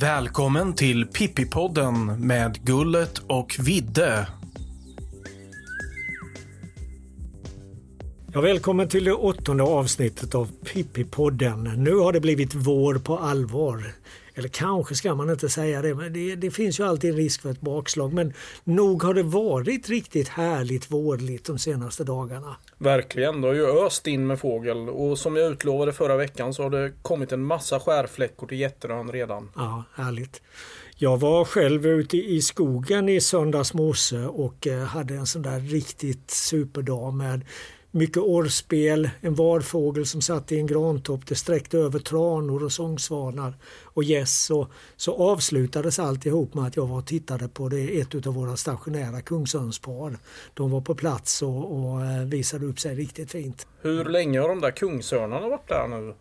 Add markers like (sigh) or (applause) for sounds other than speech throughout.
Välkommen till Pippipodden med Gullet och Vidde. Ja, välkommen till det åttonde avsnittet av Pippipodden. Nu har det blivit vår på allvar. Eller kanske ska man inte säga det, men det, det, finns ju alltid en risk för ett bakslag. Men nog har det varit riktigt härligt vårligt de senaste dagarna. Verkligen, det har ju öst in med fågel och som jag utlovade förra veckan så har det kommit en massa skärfläckor till Jätterön redan. Ja, härligt. Jag var själv ute i skogen i söndags morse och eh, hade en sån där riktigt superdag med mycket orrspel, en varfågel som satt i en grantopp. Det sträckte över tranor och sångsvanar och gäss. Yes, så avslutades alltihop med att jag var och tittade på det, ett av våra stationära kungsörnspar. De var på plats och, och eh, visade upp sig riktigt fint. Hur länge har de där kungsörnarna varit där nu?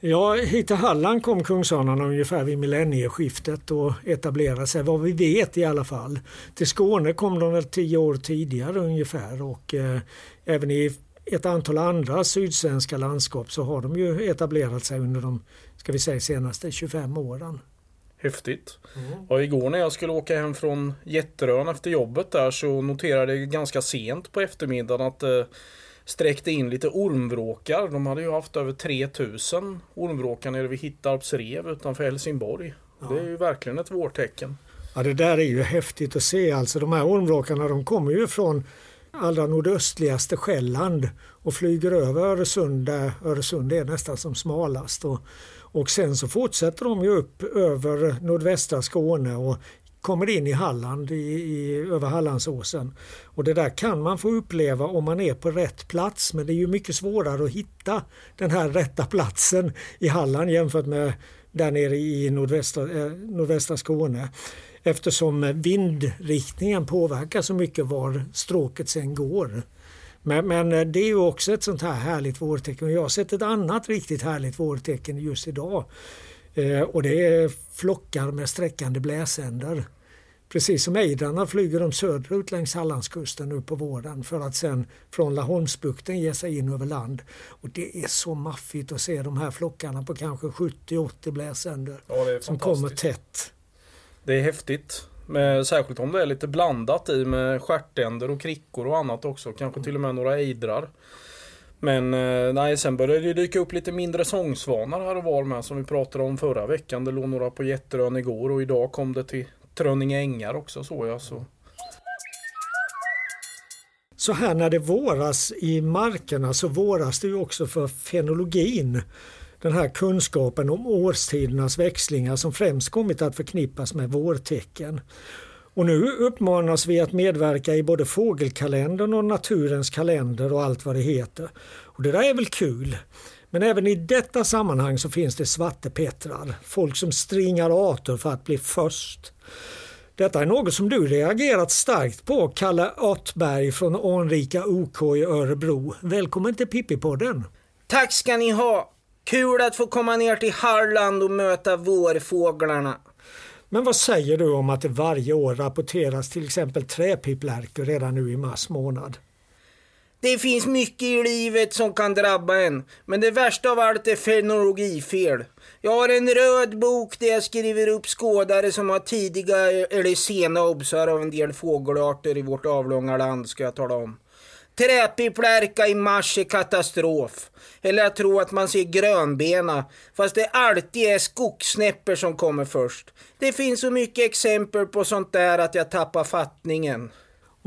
Ja, hit till Halland kom kungsörnarna ungefär vid millennieskiftet och etablerade sig, vad vi vet i alla fall. Till Skåne kom de väl tio år tidigare ungefär och eh, även i ett antal andra sydsvenska landskap så har de ju etablerat sig under de ska vi säga, senaste 25 åren. Häftigt. Mm. Och igår när jag skulle åka hem från Jätterön efter jobbet där så noterade jag ganska sent på eftermiddagen att eh, sträckte in lite ormvråkar. De hade ju haft över 3000 ormvråkar nere vid Hittarps rev utanför Helsingborg. Ja. Det är ju verkligen ett vårtecken. Ja det där är ju häftigt att se. Alltså de här ormvråkarna de kommer ju från allra nordöstligaste Själland och flyger över Öresund där Öresund är nästan som smalast. Och, och sen så fortsätter de ju upp över nordvästra Skåne och kommer in i Halland, i, i, över Hallandsåsen. Och det där kan man få uppleva om man är på rätt plats men det är ju mycket svårare att hitta den här rätta platsen i Halland jämfört med där nere i nordvästra, eh, nordvästra Skåne eftersom vindriktningen påverkar så mycket var stråket sen går. Men, men, eh, det är ju också ett sånt här härligt vårtecken. Jag har sett ett annat riktigt härligt vårtecken just idag. Eh, och det är flockar med sträckande bläsänder. Precis som ejdrarna flyger de söderut längs Hallandskusten nu på våren för att sen från Laholmsbukten ge sig in över land. Och det är så maffigt att se de här flockarna på kanske 70-80 bläsänder ja, som kommer tätt. Det är häftigt. Med, särskilt om det är lite blandat i med stjärtänder och krickor och annat också. Kanske till och med några ejdrar. Men eh, nej, sen började det dyka upp lite mindre sångsvanar här och var med som vi pratade om förra veckan. Det låg några på Jätterön igår och idag kom det till Trönninge ängar också såg jag. Så. så här när det våras i markerna så våras det ju också för fenologin den här kunskapen om årstidernas växlingar som främst kommit att förknippas med vårtecken. Och nu uppmanas vi att medverka i både fågelkalendern och naturens kalender och allt vad det heter. Och det där är väl kul. Men även i detta sammanhang så finns det svartepettrar, folk som stringar arter för att bli först. Detta är något som du reagerat starkt på, Kalle Artberg från anrika OK i Örebro. Välkommen till Pippipodden! Tack ska ni ha! Kul att få komma ner till Halland och möta vårfåglarna. Men vad säger du om att det varje år rapporteras till exempel träpipplärkor redan nu i mars månad? Det finns mycket i livet som kan drabba en, men det värsta av allt är fenologifel. Jag har en röd bok där jag skriver upp skådare som har tidiga eller sena obsar av en del fågelarter i vårt avlånga land, ska jag tala om. Träpipplärka i mars är katastrof. Eller att tro att man ser grönbena, fast det alltid är skogssnäppor som kommer först. Det finns så mycket exempel på sånt där att jag tappar fattningen.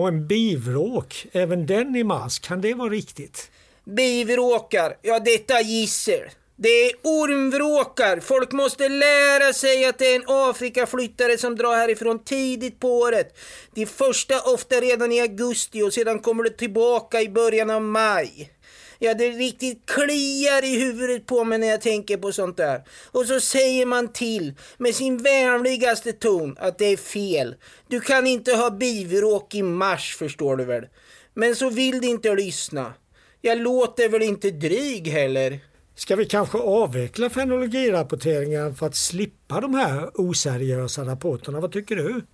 Och en bivråk, även den i mars, kan det vara riktigt? Bivråkar, ja detta gissel. Det är ormvråkar. Folk måste lära sig att det är en Afrikaflyttare som drar härifrån tidigt på året. De första ofta redan i augusti och sedan kommer de tillbaka i början av maj. Ja, det riktigt kliar i huvudet på mig när jag tänker på sånt där. Och så säger man till med sin vänligaste ton att det är fel. Du kan inte ha bivråk i mars, förstår du väl. Men så vill de inte lyssna. Jag låter väl inte dryg heller. Ska vi kanske avveckla fenologirapporteringen för att slippa de här oseriösa rapporterna? Vad tycker du?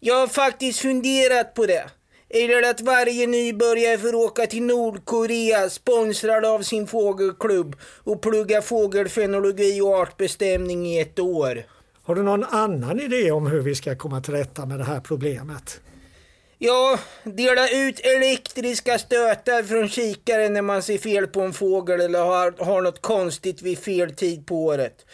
Jag har faktiskt funderat på det. Eller att varje nybörjare får åka till Nordkorea sponsrad av sin fågelklubb och plugga fågelfenologi och artbestämning i ett år. Har du någon annan idé om hur vi ska komma till rätta med det här problemet? Ja, dela ut elektriska stötar från kikaren när man ser fel på en fågel eller har, har något konstigt vid fel tid på året.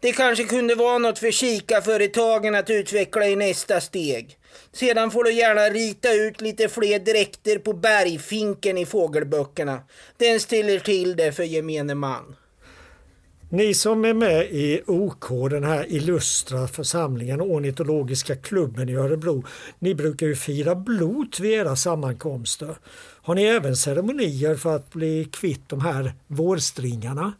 Det kanske kunde vara något för kikarföretagen att utveckla i nästa steg. Sedan får du gärna rita ut lite fler dräkter på bergfinken i fågelböckerna. Den ställer till det för gemene man. Ni som är med i OK, den här illustra församlingen, ornitologiska klubben i Örebro, ni brukar ju fira blot vid era sammankomster. Har ni även ceremonier för att bli kvitt de här vårstringarna?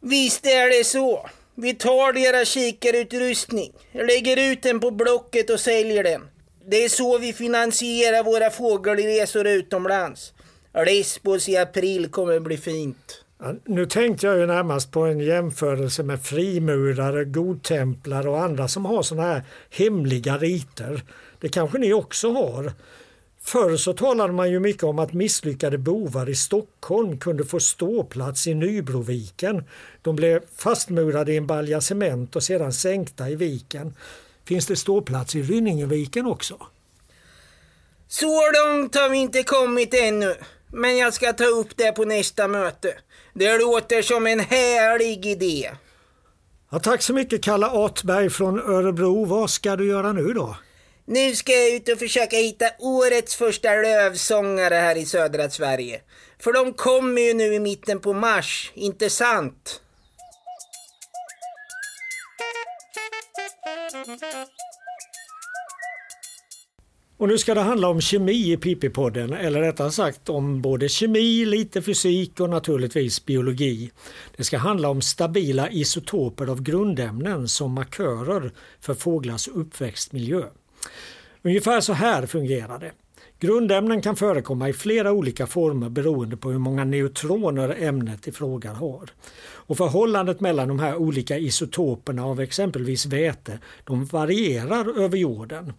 Visst är det så. Vi tar deras kikarutrustning, lägger ut den på Blocket och säljer den. Det är så vi finansierar våra fågelresor utomlands. Lesbos i april kommer bli fint. Ja, nu tänkte jag ju närmast på en jämförelse med frimurare, godtemplare och andra som har sådana här hemliga riter. Det kanske ni också har. Förr så talade man ju mycket om att misslyckade bovar i Stockholm kunde få ståplats i Nybroviken. De blev fastmurade i en balja cement och sedan sänkta i viken. Finns det ståplats i Rynningeviken också? Så långt har vi inte kommit ännu. Men jag ska ta upp det på nästa möte. Det låter som en härlig idé. Ja, tack så mycket Kalle Artberg från Örebro. Vad ska du göra nu då? Nu ska jag ut och försöka hitta årets första lövsångare här i södra Sverige. För de kommer ju nu i mitten på mars, inte sant? Och nu ska det handla om kemi i Pippi-podden, eller rättare sagt om både kemi, lite fysik och naturligtvis biologi. Det ska handla om stabila isotoper av grundämnen som markörer för fåglars uppväxtmiljö. Ungefär så här fungerar det. Grundämnen kan förekomma i flera olika former beroende på hur många neutroner ämnet i fråga har. Och förhållandet mellan de här olika isotoperna av exempelvis väte de varierar över jorden.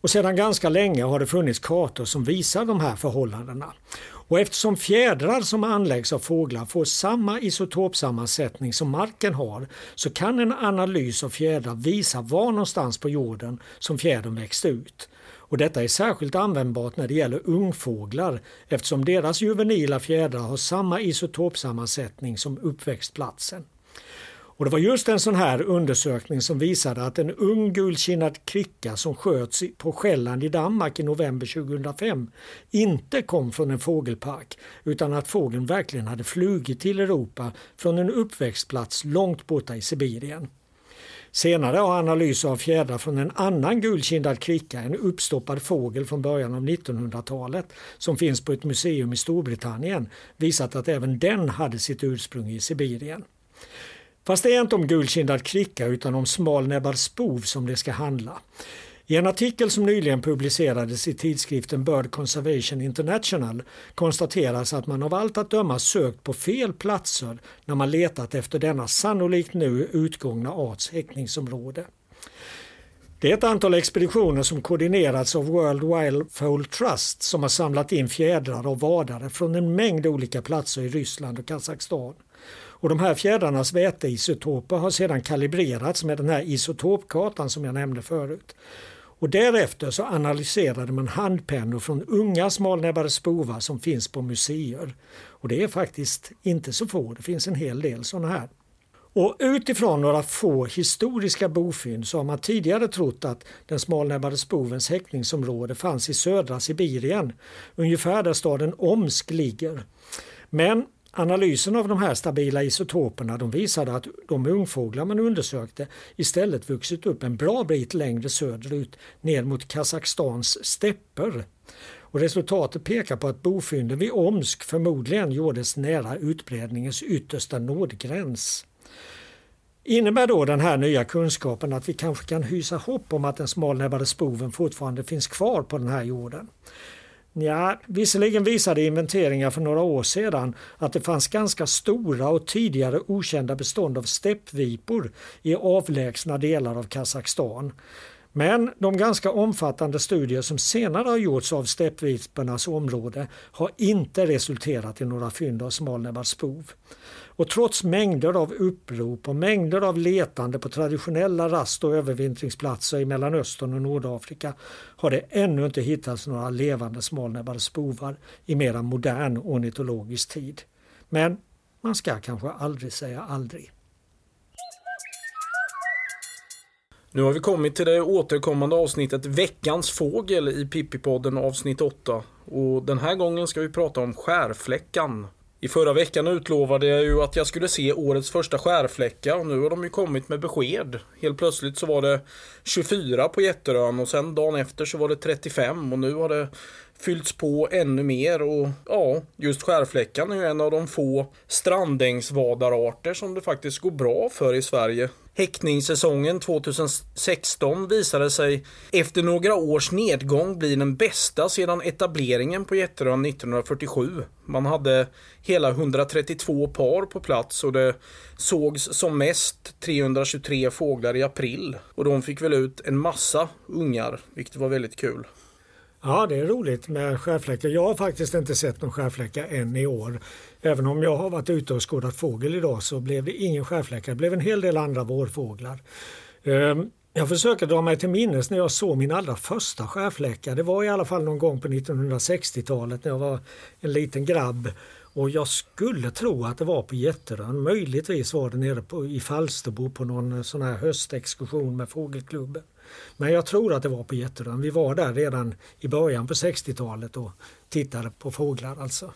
Och sedan ganska länge har det funnits kartor som visar de här förhållandena. Och eftersom fjädrar som anläggs av fåglar får samma isotopsammansättning som marken har så kan en analys av fjädrar visa var någonstans på jorden som fjädern växte ut. Och detta är särskilt användbart när det gäller ungfåglar eftersom deras juvenila fjädrar har samma isotopsammansättning som uppväxtplatsen. Och det var just en sån här undersökning som visade att en ung gulkinnad kricka som sköts på Själland i Danmark i november 2005 inte kom från en fågelpark utan att fågeln verkligen hade flugit till Europa från en uppväxtplats långt borta i Sibirien. Senare har analyser av fjädrar från en annan gulkindad kricka, en uppstoppad fågel från början av 1900-talet som finns på ett museum i Storbritannien, visat att även den hade sitt ursprung i Sibirien. Fast det är inte om gulkindad kricka utan om smalnäbbad spov som det ska handla. I en artikel som nyligen publicerades i tidskriften Bird Conservation International konstateras att man av allt att döma sökt på fel platser när man letat efter denna sannolikt nu utgångna arts häckningsområde. Det är ett antal expeditioner som koordinerats av World Wildfowl Trust som har samlat in fjädrar och vadare från en mängd olika platser i Ryssland och Kazakstan. Och de här fjädrarnas väteisotoper har sedan kalibrerats med den här isotopkartan som jag nämnde förut. Och därefter så analyserade man handpennor från unga smalnäbbade spovar som finns på museer. Och det är faktiskt inte så få, det finns en hel del sådana här. Och utifrån några få historiska bofynd så har man tidigare trott att den smalnäbbade spovens häckningsområde fanns i södra Sibirien, ungefär där staden Omsk ligger. Men Analysen av de här stabila isotoperna de visade att de ungfåglar man undersökte istället vuxit upp en bra bit längre söderut ner mot Kazakstans stepper. Och resultatet pekar på att bofynden vid Omsk förmodligen gjordes nära utbredningens yttersta nådgräns. Innebär då den här nya kunskapen att vi kanske kan hysa hopp om att den smalnäbbade spoven fortfarande finns kvar på den här jorden? Ja, visserligen visade inventeringar för några år sedan att det fanns ganska stora och tidigare okända bestånd av steppvipor i avlägsna delar av Kazakstan. Men de ganska omfattande studier som senare har gjorts av steppvispernas område har inte resulterat i några fynd av smalnäbbad spov. Och trots mängder av upprop och mängder av letande på traditionella rast och övervintringsplatser i Mellanöstern och Nordafrika har det ännu inte hittats några levande smalnäbbade spovar i mera modern ornitologisk tid. Men man ska kanske aldrig säga aldrig. Nu har vi kommit till det återkommande avsnittet Veckans fågel i Pippipodden avsnitt 8. Och den här gången ska vi prata om skärfläckan. I förra veckan utlovade jag ju att jag skulle se årets första skärfläcka och nu har de ju kommit med besked. Helt plötsligt så var det 24 på Jätterön och sen dagen efter så var det 35 och nu har det fyllts på ännu mer och ja, just skärfläckan är ju en av de få strandängsvadararter som det faktiskt går bra för i Sverige. Häckningssäsongen 2016 visade sig efter några års nedgång bli den bästa sedan etableringen på Jätterön 1947. Man hade hela 132 par på plats och det sågs som mest 323 fåglar i april. Och de fick väl ut en massa ungar, vilket var väldigt kul. Ja, det är roligt med skärfläckar. Jag har faktiskt inte sett någon skärfläcka än i år. Även om jag har varit ute och skådat fågel idag så blev det ingen skärfläcka. Det blev en hel del andra vårfåglar. Ehm, jag försöker dra mig till minnes när jag såg min allra första skärfläcka. Det var i alla fall någon gång på 1960-talet när jag var en liten grabb. Och jag skulle tro att det var på Jätterön. Möjligtvis var det nere på, i Falsterbo på någon eh, sån här höstexkursion med fågelklubben. Men jag tror att det var på Getterön. Vi var där redan i början på 60-talet och tittade på fåglar alltså.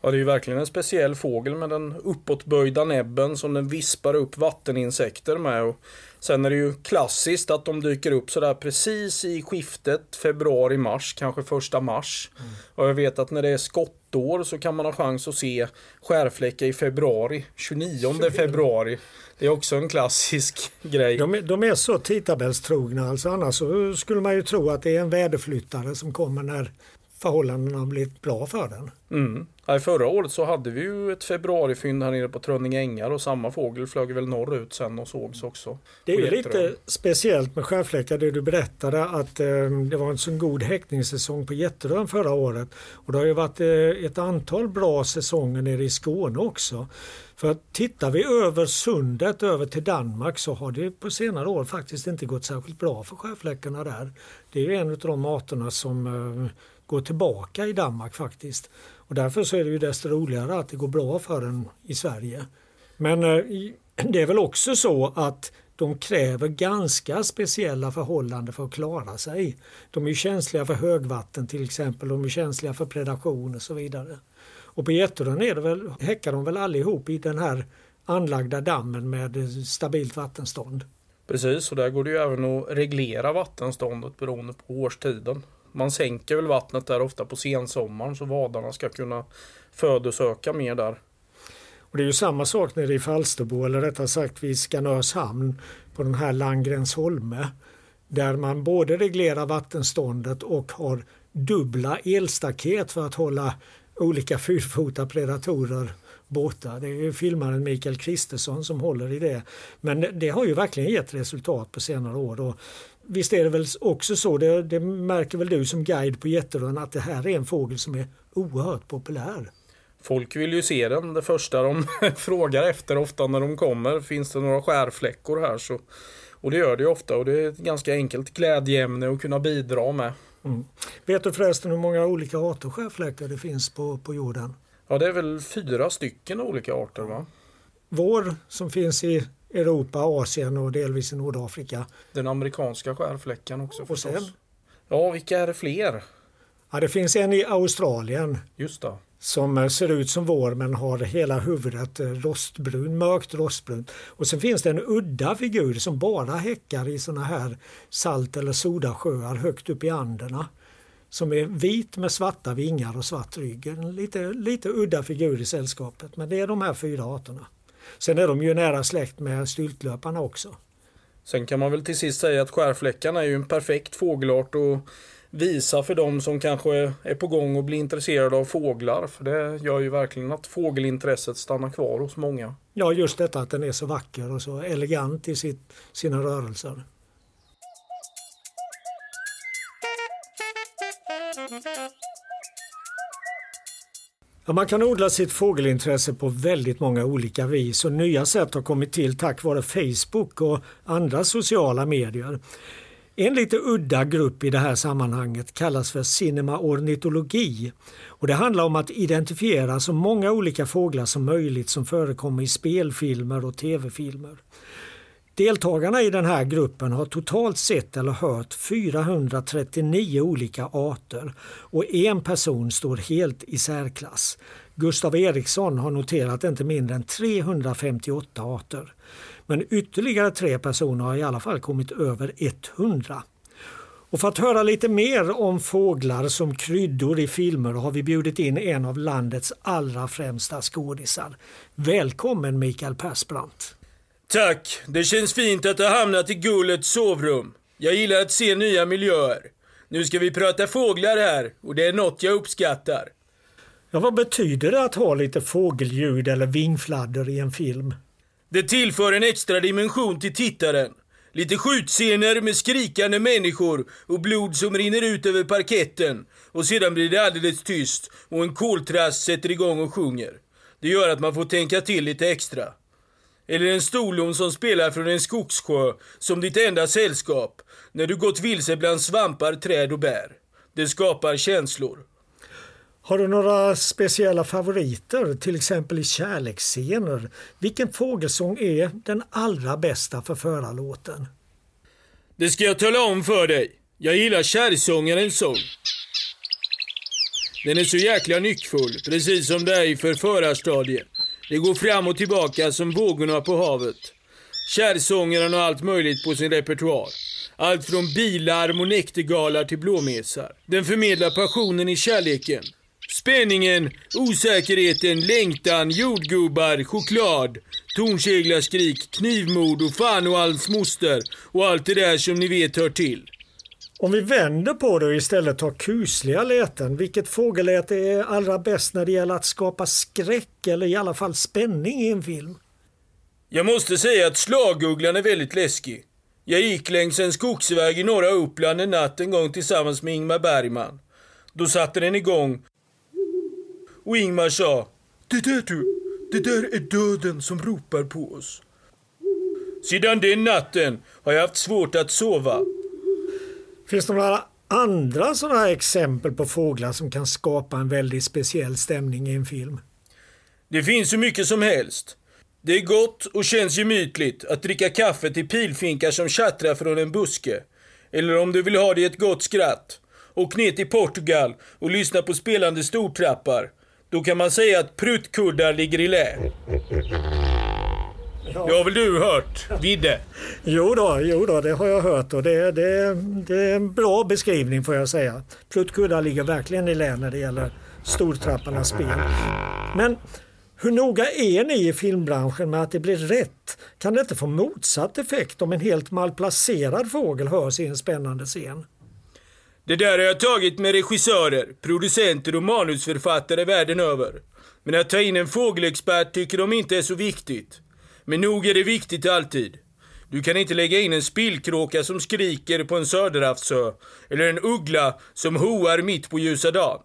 Ja, det är ju verkligen en speciell fågel med den uppåtböjda näbben som den vispar upp vatteninsekter med. Och sen är det ju klassiskt att de dyker upp sådär precis i skiftet februari-mars, kanske första mars. Mm. Och jag vet att när det är skottår så kan man ha chans att se skärfläcka i februari, 29 februari. Det är också en klassisk (laughs) grej. De, är, de är så tidtabellstrogna alltså annars så skulle man ju tro att det är en väderflyttare som kommer när förhållandena har blivit bra för den. Mm. Ja, förra året så hade vi ju ett februarifynd här nere på Trönninge ängar och samma fågel flög väl norrut sen och sågs också. Det är ju lite speciellt med skärfläckar det du berättade att eh, det var en så god häckningssäsong på Jätterön förra året. Och det har ju varit eh, ett antal bra säsonger nere i Skåne också. För tittar vi över sundet över till Danmark så har det på senare år faktiskt inte gått särskilt bra för skärfläckarna där. Det är en av de arterna som eh, går tillbaka i Danmark faktiskt. Och därför så är det ju desto roligare att det går bra för en i Sverige. Men eh, (clears throat) det är väl också så att de kräver ganska speciella förhållanden för att klara sig. De är känsliga för högvatten till exempel, de är känsliga för predation och så vidare. Och på Getterön är det väl, häckar de väl allihop i den här anlagda dammen med stabilt vattenstånd. Precis, och där går det ju även att reglera vattenståndet beroende på årstiden. Man sänker väl vattnet där ofta på sensommaren så vadarna ska kunna födosöka mer där. Och det är ju samma sak nere i Falsterbo eller rättare sagt vid Skanörs hamn på den här Landgrensholme. Där man både reglerar vattenståndet och har dubbla elstaket för att hålla olika (laughs) fyrfota predatorer borta. Det är filmaren Mikael Kristersson som håller i det. Men det har ju verkligen gett resultat på senare år. Och visst är det väl också så, det, det märker väl du som guide på Jätterön, att det här är en fågel som är oerhört populär. Folk vill ju se den. Det första de (laughs) frågar efter ofta när de kommer, finns det några skärfläckor här? Så, och det gör det ofta och det är ett ganska enkelt glädjeämne att kunna bidra med. Mm. Vet du förresten hur många olika arter skärfläckar det finns på, på jorden? Ja, det är väl fyra stycken olika arter va? Vår som finns i Europa, Asien och delvis i Nordafrika. Den amerikanska skärfläckan också och förstås. Sen? Ja, vilka är det fler? Ja, det finns en i Australien. Just det. Som ser ut som vår men har hela huvudet rostbrun, mörkt rostbrunt. Och sen finns det en udda figur som bara häckar i såna här salt eller sodasjöar högt upp i Anderna. Som är vit med svarta vingar och svart rygg. En lite, lite udda figur i sällskapet men det är de här fyra arterna. Sen är de ju nära släkt med styltlöparna också. Sen kan man väl till sist säga att skärfläckarna är ju en perfekt fågelart och visa för dem som kanske är på gång och blir intresserade av fåglar. För det gör ju verkligen att fågelintresset stannar kvar hos många. Ja, just detta att den är så vacker och så elegant i sitt, sina rörelser. Ja, man kan odla sitt fågelintresse på väldigt många olika vis och nya sätt har kommit till tack vare Facebook och andra sociala medier. En lite udda grupp i det här sammanhanget kallas för cinemaornitologi och det handlar om att identifiera så många olika fåglar som möjligt som förekommer i spelfilmer och tv-filmer. Deltagarna i den här gruppen har totalt sett eller hört 439 olika arter och en person står helt i särklass. Gustav Eriksson har noterat inte mindre än 358 arter. Men ytterligare tre personer har i alla fall kommit över 100. Och för att höra lite mer om fåglar som kryddor i filmer har vi bjudit in en av landets allra främsta skådisar. Välkommen Mikael Persbrandt! Tack, det känns fint att ha hamnat i Gullets sovrum. Jag gillar att se nya miljöer. Nu ska vi prata fåglar här och det är något jag uppskattar. Ja, vad betyder det att ha lite fågelljud eller vingfladder i en film? Det tillför en extra dimension till tittaren. Lite skjutscener med skrikande människor och blod som rinner ut över parketten. Och sedan blir det alldeles tyst och en koltrast sätter igång och sjunger. Det gör att man får tänka till lite extra. Eller en stolon som spelar från en skogssjö som ditt enda sällskap när du gått vilse bland svampar, träd och bär. Det skapar känslor. Har du några speciella favoriter, till exempel i kärleksscener? Vilken fågelsång är den allra bästa för förarlåten? Det ska jag tala om för dig. Jag gillar kärrsångarens sång. Den är så jäkla nyckfull, precis som det är i förförarstadiet. Det går fram och tillbaka som vågorna på havet. Kärrsångaren har allt möjligt på sin repertoar. Allt från bilar, och näktergalar till blåmesar. Den förmedlar passionen i kärleken. Spänningen, osäkerheten, längtan, jordgubbar, choklad, tornseglarskrik, knivmord och fan och alls moster och allt det där som ni vet hör till. Om vi vänder på det och istället tar kusliga läten, vilket fågelläte är allra bäst när det gäller att skapa skräck eller i alla fall spänning i en film? Jag måste säga att slagugglan är väldigt läskig. Jag gick längs en skogsväg i norra Uppland en natt en gång tillsammans med Ingmar Bergman. Då satte den igång och Ingmar sa Det där du, det där är döden som ropar på oss. Sedan den natten har jag haft svårt att sova. Finns det några andra sådana här exempel på fåglar som kan skapa en väldigt speciell stämning i en film? Det finns hur mycket som helst. Det är gott och känns gemytligt att dricka kaffe till pilfinkar som tjattrar från en buske. Eller om du vill ha dig ett gott skratt. Åk ner till Portugal och lyssna på spelande stortrappar. Då kan man säga att pruttkuddar ligger i lä. Det har väl du hört, Vidde? Jo då, jo då, det har jag hört och det, det, det är en bra beskrivning får jag säga. Pruttkuddar ligger verkligen i lä när det gäller stortrapparnas spel. Men hur noga är ni i filmbranschen med att det blir rätt? Kan det inte få motsatt effekt om en helt malplacerad fågel hörs i en spännande scen? Det där har jag tagit med regissörer, producenter och manusförfattare världen över. Men att ta in en fågelexpert tycker de inte är så viktigt. Men nog är det viktigt alltid. Du kan inte lägga in en spillkråka som skriker på en söderhavsö, eller en uggla som hoar mitt på ljusa dagen.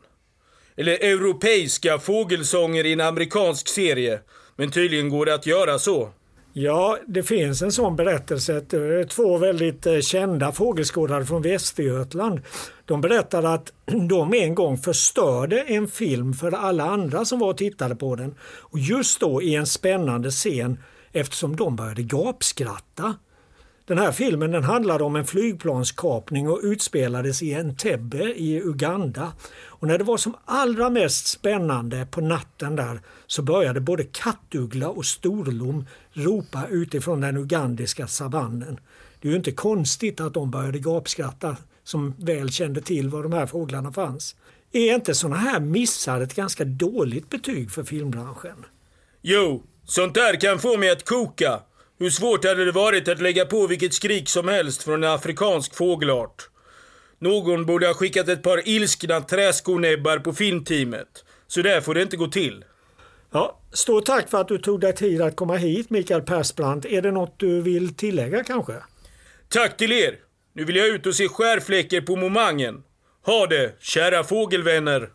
Eller europeiska fågelsånger i en amerikansk serie. Men tydligen går det att göra så. Ja, det finns en sån berättelse. Två väldigt eh, kända fågelskådare från Västergötland. De berättade att (clears throat) de en gång förstörde en film för alla andra som var och tittade på den. Och just då i en spännande scen eftersom de började gapskratta. Den här filmen den handlade om en flygplanskapning och utspelades i Entebbe i Uganda. Och när det var som allra mest spännande på natten där så började både kattuggla och storlom ropa utifrån den ugandiska savannen. Det är ju inte konstigt att de började gapskratta som väl kände till var de här fåglarna fanns. Är inte sådana här missar ett ganska dåligt betyg för filmbranschen? Jo, sånt där kan få mig att koka. Hur svårt hade det varit att lägga på vilket skrik som helst från en afrikansk fågelart? Någon borde ha skickat ett par ilskna träskonäbbar på filmteamet. Så där får det inte gå till. Ja, stort tack för att du tog dig tid att komma hit Mikael Persbrandt. Är det något du vill tillägga kanske? Tack till er! Nu vill jag ut och se skärfläckar på momangen. Ha det, kära fågelvänner!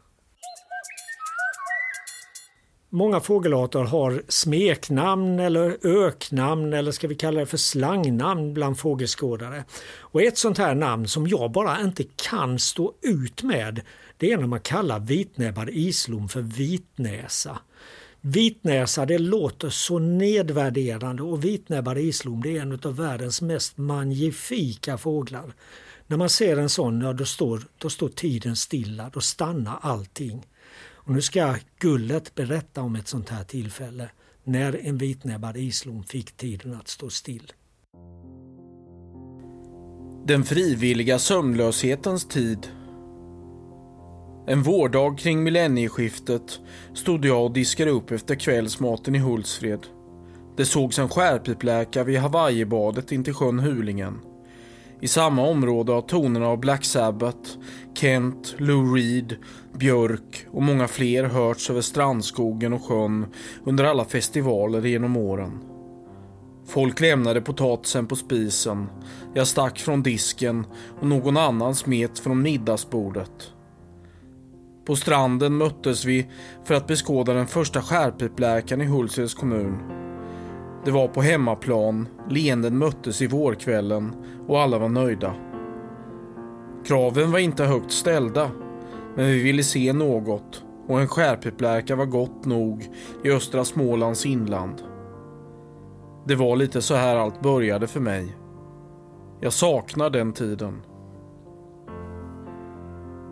Många fågelarter har smeknamn eller öknamn eller ska vi kalla det för slangnamn bland fågelskådare. Och ett sånt här namn som jag bara inte kan stå ut med det är när man kallar vitnäbbad islom för vitnäsa. Vitnäsa det låter så nedvärderande och vitnäbbad islom det är en av världens mest magnifika fåglar. När man ser en sån, ja, då, står, då står tiden stilla, då stannar allting. Och nu ska Gullet berätta om ett sånt här tillfälle när en vitnäbbad islom fick tiden att stå still. Den frivilliga sömnlöshetens tid. En vårdag kring millennieskiftet stod jag och diskade upp efter kvällsmaten i Hultsfred. Det sågs en skärpipläka vid Hawaiibadet intill sjön Hulingen. I samma område har tonerna av Black Sabbath, Kent, Lou Reed, Björk och många fler hörts över strandskogen och sjön under alla festivaler genom åren. Folk lämnade potatisen på spisen, jag stack från disken och någon annan smet från middagsbordet. På stranden möttes vi för att beskåda den första skärpipläkaren i Hultsfreds kommun. Det var på hemmaplan, leenden möttes i vårkvällen och alla var nöjda. Kraven var inte högt ställda, men vi ville se något och en skärpiplärka var gott nog i östra Smålands inland. Det var lite så här allt började för mig. Jag saknar den tiden.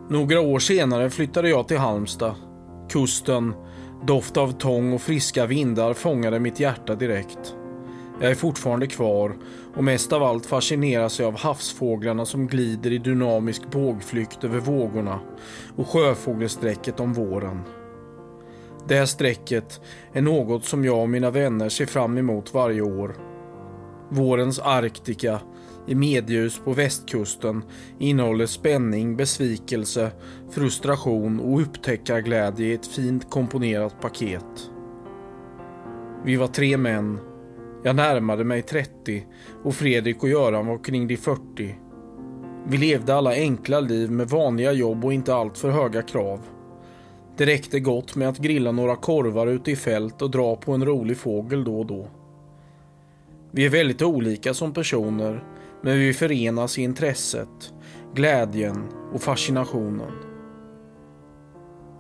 Några år senare flyttade jag till Halmstad. Kusten, doft av tång och friska vindar fångade mitt hjärta direkt. Jag är fortfarande kvar och mest av allt fascineras jag av havsfåglarna som glider i dynamisk bågflykt över vågorna och sjöfågelsträcket om våren. Det här strecket är något som jag och mina vänner ser fram emot varje år. Vårens Arktika i medljus på västkusten innehåller spänning, besvikelse, frustration och upptäckarglädje i ett fint komponerat paket. Vi var tre män. Jag närmade mig 30 och Fredrik och Göran var kring de 40. Vi levde alla enkla liv med vanliga jobb och inte alltför höga krav. Det räckte gott med att grilla några korvar ute i fält och dra på en rolig fågel då och då. Vi är väldigt olika som personer men vi förenas i intresset, glädjen och fascinationen.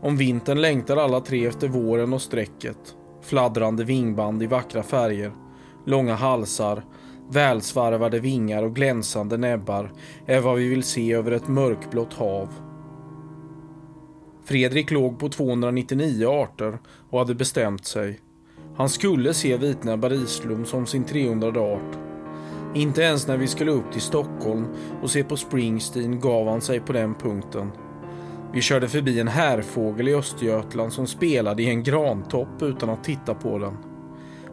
Om vintern längtar alla tre efter våren och sträcket. Fladdrande vingband i vackra färger, långa halsar, välsvarvade vingar och glänsande näbbar är vad vi vill se över ett mörkblått hav. Fredrik låg på 299 arter och hade bestämt sig. Han skulle se vitnäbbad islom som sin 300 art. Inte ens när vi skulle upp till Stockholm och se på Springsteen gav han sig på den punkten. Vi körde förbi en härfågel i Östergötland som spelade i en grantopp utan att titta på den.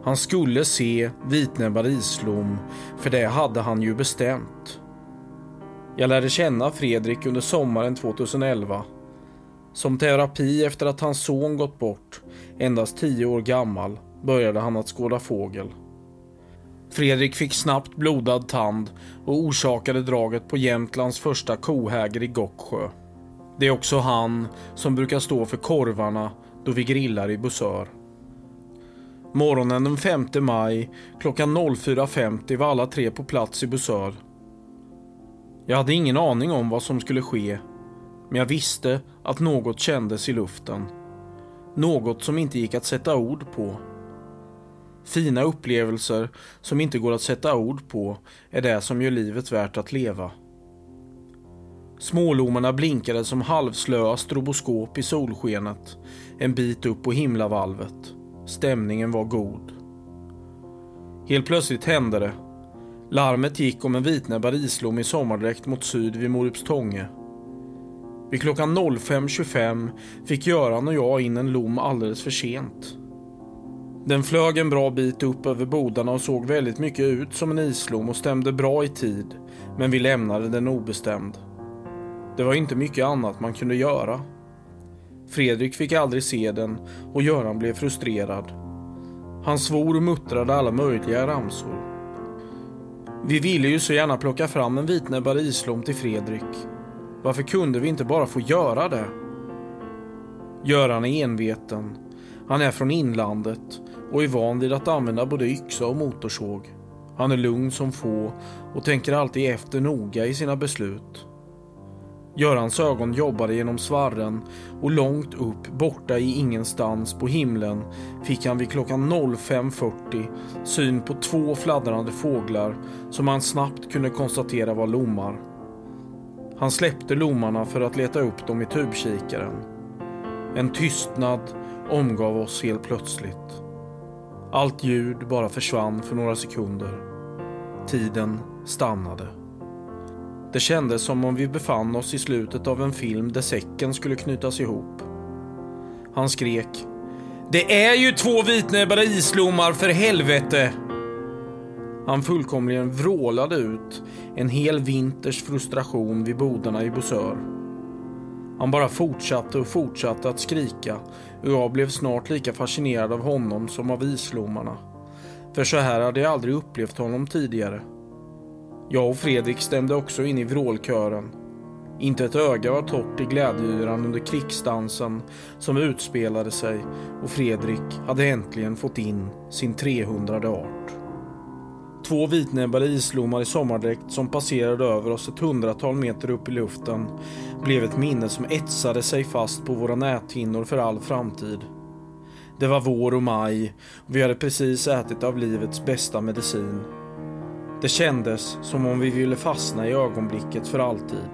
Han skulle se vitnäbbad islom, för det hade han ju bestämt. Jag lärde känna Fredrik under sommaren 2011. Som terapi efter att hans son gått bort, endast tio år gammal, började han att skåda fågel. Fredrik fick snabbt blodad tand och orsakade draget på Jämtlands första kohäger i Gocksjö. Det är också han som brukar stå för korvarna då vi grillar i Busör. Morgonen den 5 maj klockan 04.50 var alla tre på plats i Busör. Jag hade ingen aning om vad som skulle ske, men jag visste att något kändes i luften. Något som inte gick att sätta ord på. Fina upplevelser som inte går att sätta ord på är det som gör livet värt att leva. Smålommarna blinkade som halvslöa stroboskop i solskenet en bit upp på himlavalvet. Stämningen var god. Helt plötsligt hände det. Larmet gick om en vitnäbbad islom i sommardräkt mot syd vid Morupstånge. Vid klockan 05.25 fick Göran och jag in en lom alldeles för sent. Den flög en bra bit upp över bodarna och såg väldigt mycket ut som en islom och stämde bra i tid, men vi lämnade den obestämd. Det var inte mycket annat man kunde göra. Fredrik fick aldrig se den och Göran blev frustrerad. Han svor och muttrade alla möjliga ramsor. Vi ville ju så gärna plocka fram en vitnäbbad islom till Fredrik. Varför kunde vi inte bara få göra det? Göran är enveten. Han är från inlandet och är van vid att använda både yxa och motorsåg. Han är lugn som få och tänker alltid efter noga i sina beslut. Görans ögon jobbade genom svarren och långt upp, borta i ingenstans på himlen fick han vid klockan 05.40 syn på två fladdrande fåglar som han snabbt kunde konstatera var lommar. Han släppte lommarna för att leta upp dem i tubkikaren. En tystnad omgav oss helt plötsligt. Allt ljud bara försvann för några sekunder. Tiden stannade. Det kändes som om vi befann oss i slutet av en film där säcken skulle knytas ihop. Han skrek. Det är ju två vitnäbbade islommar för helvete! Han fullkomligen vrålade ut en hel vinters frustration vid bodarna i Bosör. Han bara fortsatte och fortsatte att skrika och jag blev snart lika fascinerad av honom som av islommarna. För så här hade jag aldrig upplevt honom tidigare. Jag och Fredrik stämde också in i vrålkören. Inte ett öga var torrt i glädjeyran under krigsdansen som utspelade sig och Fredrik hade äntligen fått in sin 300 art. Två vitnäbbade islomar i sommardräkt som passerade över oss ett hundratal meter upp i luften blev ett minne som etsade sig fast på våra näthinnor för all framtid. Det var vår och maj och vi hade precis ätit av livets bästa medicin. Det kändes som om vi ville fastna i ögonblicket för alltid.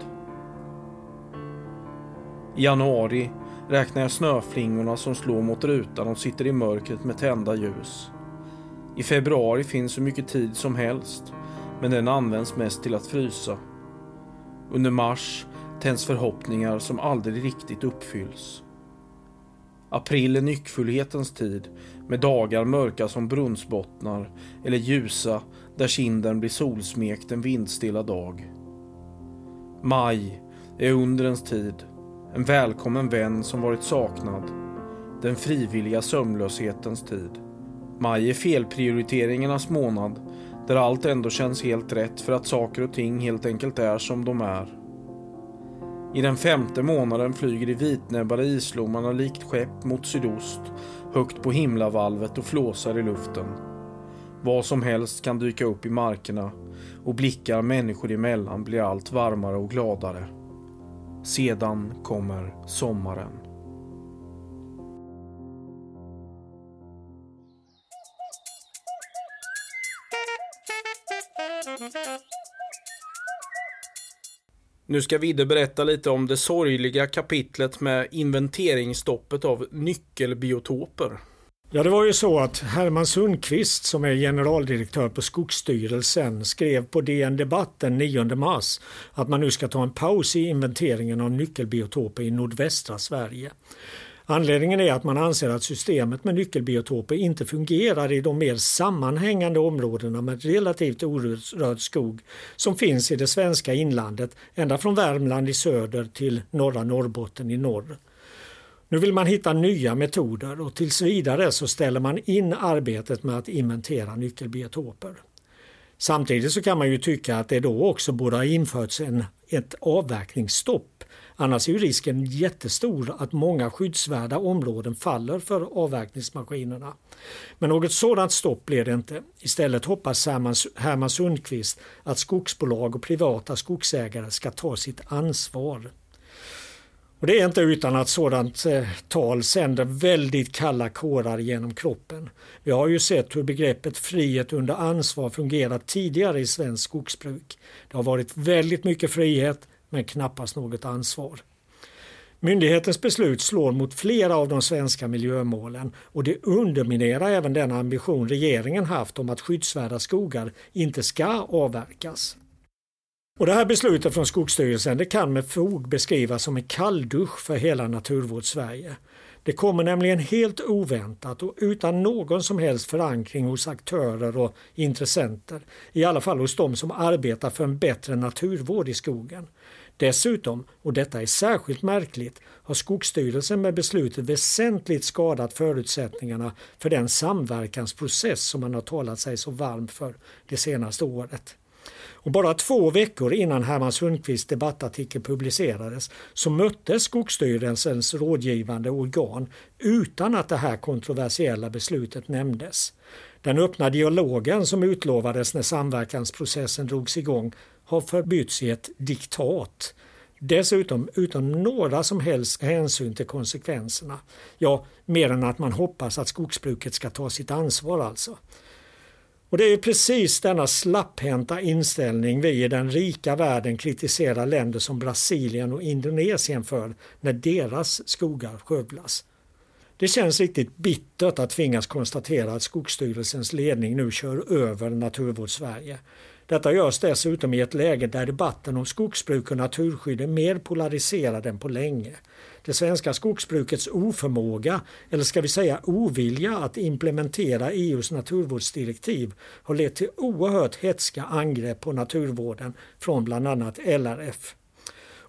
I januari räknar jag snöflingorna som slår mot rutan och sitter i mörkret med tända ljus. I februari finns så mycket tid som helst, men den används mest till att frysa. Under mars tänds förhoppningar som aldrig riktigt uppfylls. April är nyckfullhetens tid med dagar mörka som brunnsbottnar eller ljusa där kinden blir solsmekt en vindstilla dag. Maj är undrens tid, en välkommen vän som varit saknad. Den frivilliga sömnlöshetens tid. Maj är felprioriteringarnas månad där allt ändå känns helt rätt för att saker och ting helt enkelt är som de är. I den femte månaden flyger de vitnäbbade islommarna likt skepp mot sydost, högt på himlavalvet och flåsar i luften. Vad som helst kan dyka upp i markerna och blickar människor emellan blir allt varmare och gladare. Sedan kommer sommaren. Nu ska Vidde berätta lite om det sorgliga kapitlet med inventeringsstoppet av nyckelbiotoper. Ja, det var ju så att Herman Sundqvist som är generaldirektör på Skogsstyrelsen skrev på DN Debatt den 9 mars att man nu ska ta en paus i inventeringen av nyckelbiotoper i nordvästra Sverige. Anledningen är att man anser att systemet med nyckelbiotoper inte fungerar i de mer sammanhängande områdena med relativt orörd skog som finns i det svenska inlandet ända från Värmland i söder till norra Norrbotten i norr. Nu vill man hitta nya metoder och tills vidare så ställer man in arbetet med att inventera nyckelbiotoper. Samtidigt så kan man ju tycka att det då också borde ha införts en, ett avverkningsstopp. Annars är ju risken jättestor att många skyddsvärda områden faller för avverkningsmaskinerna. Men något sådant stopp blir det inte. Istället hoppas Herman Sundqvist att skogsbolag och privata skogsägare ska ta sitt ansvar. Och Det är inte utan att sådant eh, tal sänder väldigt kalla kårar genom kroppen. Vi har ju sett hur begreppet frihet under ansvar fungerat tidigare i svensk skogsbruk. Det har varit väldigt mycket frihet men knappast något ansvar. Myndighetens beslut slår mot flera av de svenska miljömålen och det underminerar även den ambition regeringen haft om att skyddsvärda skogar inte ska avverkas. Och det här beslutet från Skogsstyrelsen det kan med fog beskrivas som en kalldusch för hela Naturvårdssverige. Det kommer nämligen helt oväntat och utan någon som helst förankring hos aktörer och intressenter. I alla fall hos de som arbetar för en bättre naturvård i skogen. Dessutom, och detta är särskilt märkligt, har Skogsstyrelsen med beslutet väsentligt skadat förutsättningarna för den samverkansprocess som man har talat sig så varm för det senaste året. Och bara två veckor innan Herman Sundqvists debattartikel publicerades så möttes Skogsstyrelsens rådgivande organ utan att det här kontroversiella beslutet nämndes. Den öppna dialogen som utlovades när samverkansprocessen drogs igång har förbytts i ett diktat. Dessutom utan några som helst hänsyn till konsekvenserna. Ja, mer än att man hoppas att skogsbruket ska ta sitt ansvar alltså. Och det är precis denna slapphänta inställning vi i den rika världen kritiserar länder som Brasilien och Indonesien för när deras skogar skövlas. Det känns riktigt bittert att tvingas konstatera att Skogsstyrelsens ledning nu kör över Naturvårdssverige. Detta görs dessutom i ett läge där debatten om skogsbruk och naturskydd är mer polariserad än på länge. Det svenska skogsbrukets oförmåga, eller ska vi säga ovilja att implementera EUs naturvårdsdirektiv har lett till oerhört hetska angrepp på naturvården från bland annat LRF.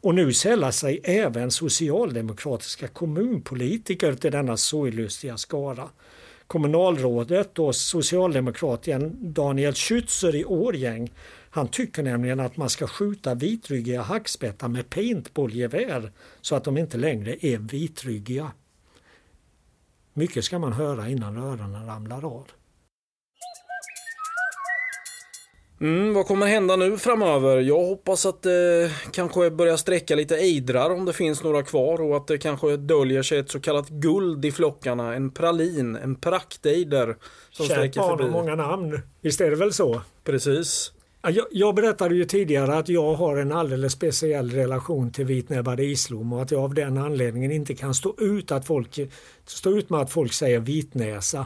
Och nu sällar sig även socialdemokratiska kommunpolitiker till denna sorglustiga skara. Kommunalrådet och socialdemokraten Daniel Schützer i Årgäng han tycker nämligen att man ska skjuta vitryggiga hackspettar med paintballgevär så att de inte längre är vitryggiga. Mycket ska man höra innan öronen ramlar av. Mm, vad kommer hända nu framöver? Jag hoppas att det kanske börjar sträcka lite ejdrar om det finns några kvar och att det kanske döljer sig ett så kallat guld i flockarna. En pralin, en praktejder Kärt förbi. Kärt många namn. Visst är det väl så? Precis. Jag, jag berättade ju tidigare att jag har en alldeles speciell relation till vitnäbbad islom och att jag av den anledningen inte kan stå ut, att folk, stå ut med att folk säger vitnäsa.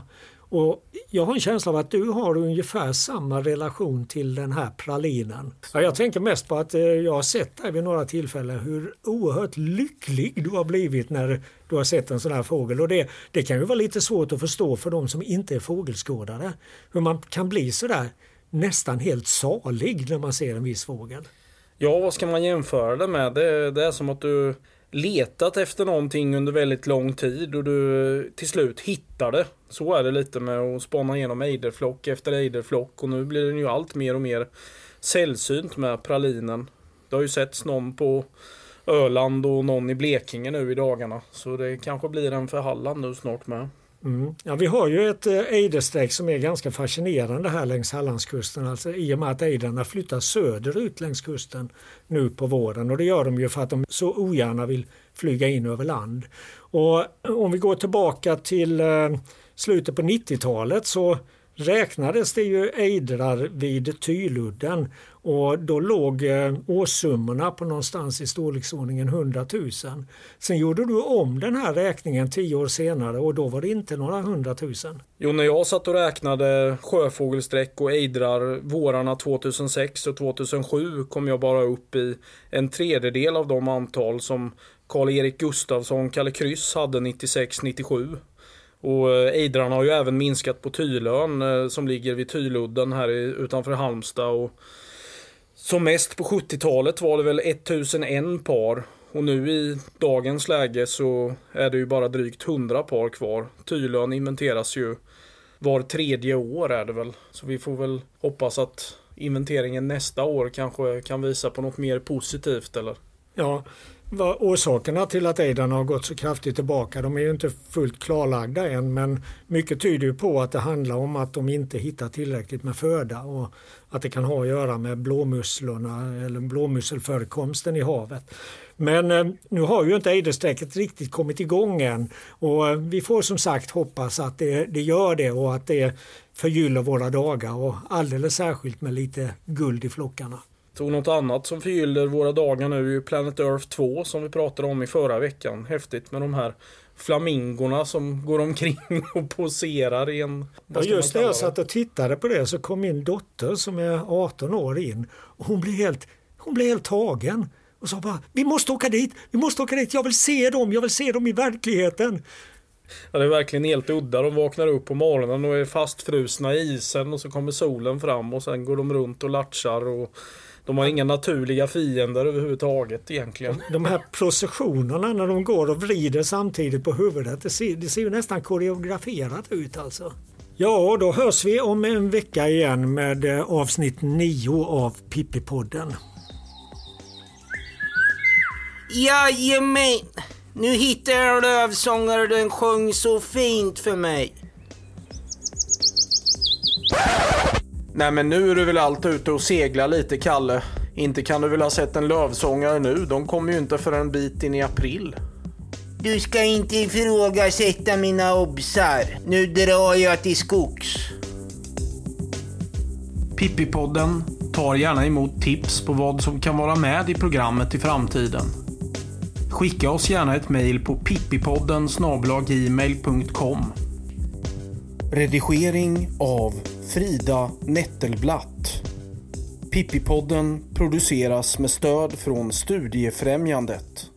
Och jag har en känsla av att du har ungefär samma relation till den här pralinen. Ja, jag tänker mest på att eh, jag har sett dig vid några tillfällen hur oerhört lycklig du har blivit när du har sett en sån här fågel. Och det, det kan ju vara lite svårt att förstå för de som inte är fågelskådare. Hur man kan bli sådär nästan helt salig när man ser en viss fågel. Ja, vad ska man jämföra det med? Det, det är som att du letat efter någonting under väldigt lång tid och du till slut hittar det. Så är det lite med att spana igenom ejderflock efter ejderflock och nu blir den ju allt mer och mer sällsynt med pralinen. Det har ju setts någon på Öland och någon i Blekinge nu i dagarna. Så det kanske blir en för Halland nu snart med. Mm. Ja, vi har ju ett eh, ejdersträck som är ganska fascinerande här längs Hallandskusten. Alltså, I och med att ejdrarna flyttar söderut längs kusten nu på våren. Och det gör de ju för att de så ogärna vill flyga in över land. Och eh, om vi går tillbaka till eh, slutet på 90-talet så räknades det ju ejdrar vid Tyludden och då låg eh, årssummorna på någonstans i storleksordningen 100 000. Sen gjorde du om den här räkningen tio år senare och då var det inte några 100 000. Jo, när jag satt och räknade sjöfågelsträck och ejdrar vårarna 2006 och 2007 kom jag bara upp i en tredjedel av de antal som Karl-Erik Gustafsson, Kalle Kryss, hade 96-97. Och eh, ejdrarna har ju även minskat på Tylön eh, som ligger vid Tyludden här utanför Halmstad. Och som mest på 70-talet var det väl 1001 par. Och nu i dagens läge så är det ju bara drygt 100 par kvar. Tylön inventeras ju var tredje år är det väl. Så vi får väl hoppas att inventeringen nästa år kanske kan visa på något mer positivt eller? Ja, vad orsakerna till att ejdarna har gått så kraftigt tillbaka de är ju inte fullt klarlagda än men mycket tyder ju på att det handlar om att de inte hittar tillräckligt med föda och att det kan ha att göra med blåmusslorna eller blåmusselförekomsten i havet. Men eh, nu har ju inte ejdersträcket riktigt kommit igång än och eh, vi får som sagt hoppas att det, det gör det och att det förgyller våra dagar och alldeles särskilt med lite guld i flockarna. Och något annat som förgyller våra dagar nu är ju Planet Earth 2 som vi pratade om i förra veckan. Häftigt med de här flamingorna som går omkring (laughs) och poserar i en... Ja, just när jag satt och tittade på det så kom min dotter som är 18 år in och hon blev helt, hon blev helt tagen och sa bara vi måste åka dit, vi måste åka dit, jag vill se dem, jag vill se dem i verkligheten. Ja, det är verkligen helt udda. De vaknar upp på morgonen och är fastfrusna i isen och så kommer solen fram och sen går de runt och latchar och de har inga naturliga fiender överhuvudtaget egentligen. De här processionerna när de går och vrider samtidigt på huvudet. Det ser, det ser ju nästan koreograferat ut alltså. Ja, då hörs vi om en vecka igen med eh, avsnitt 9 av Pippipodden. Jajamän! Nu hittade jag lövsångare den sjöng så fint för mig. Nej men nu är du väl allt ute och segla lite Kalle. Inte kan du väl ha sett en lövsångare nu? De kommer ju inte för en bit in i april. Du ska inte ifrågasätta mina obsar. Nu drar jag till skogs. Pippipodden tar gärna emot tips på vad som kan vara med i programmet i framtiden. Skicka oss gärna ett mejl på pippipodden gmail.com. Redigering av Frida Nettelblatt. Pippipodden produceras med stöd från Studiefrämjandet.